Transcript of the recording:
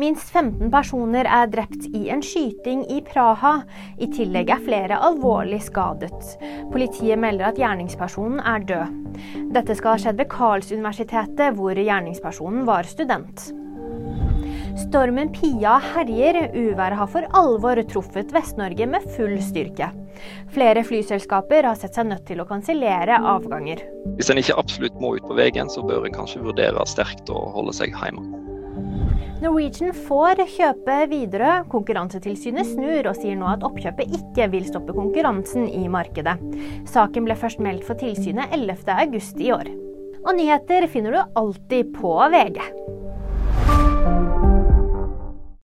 Minst 15 personer er drept i en skyting i Praha. I tillegg er flere alvorlig skadet. Politiet melder at gjerningspersonen er død. Dette skal ha skjedd ved Karlsuniversitetet, hvor gjerningspersonen var student. Stormen Pia herjer. Uværet har for alvor truffet Vest-Norge med full styrke. Flere flyselskaper har sett seg nødt til å kansellere avganger. Hvis en ikke absolutt må ut på veien, så bør en kanskje vurdere sterkt å holde seg hjemme. Norwegian får kjøpe Widerøe. Konkurransetilsynet snur og sier nå at oppkjøpet ikke vil stoppe konkurransen i markedet. Saken ble først meldt for tilsynet 11.8 i år. Og nyheter finner du alltid på VG.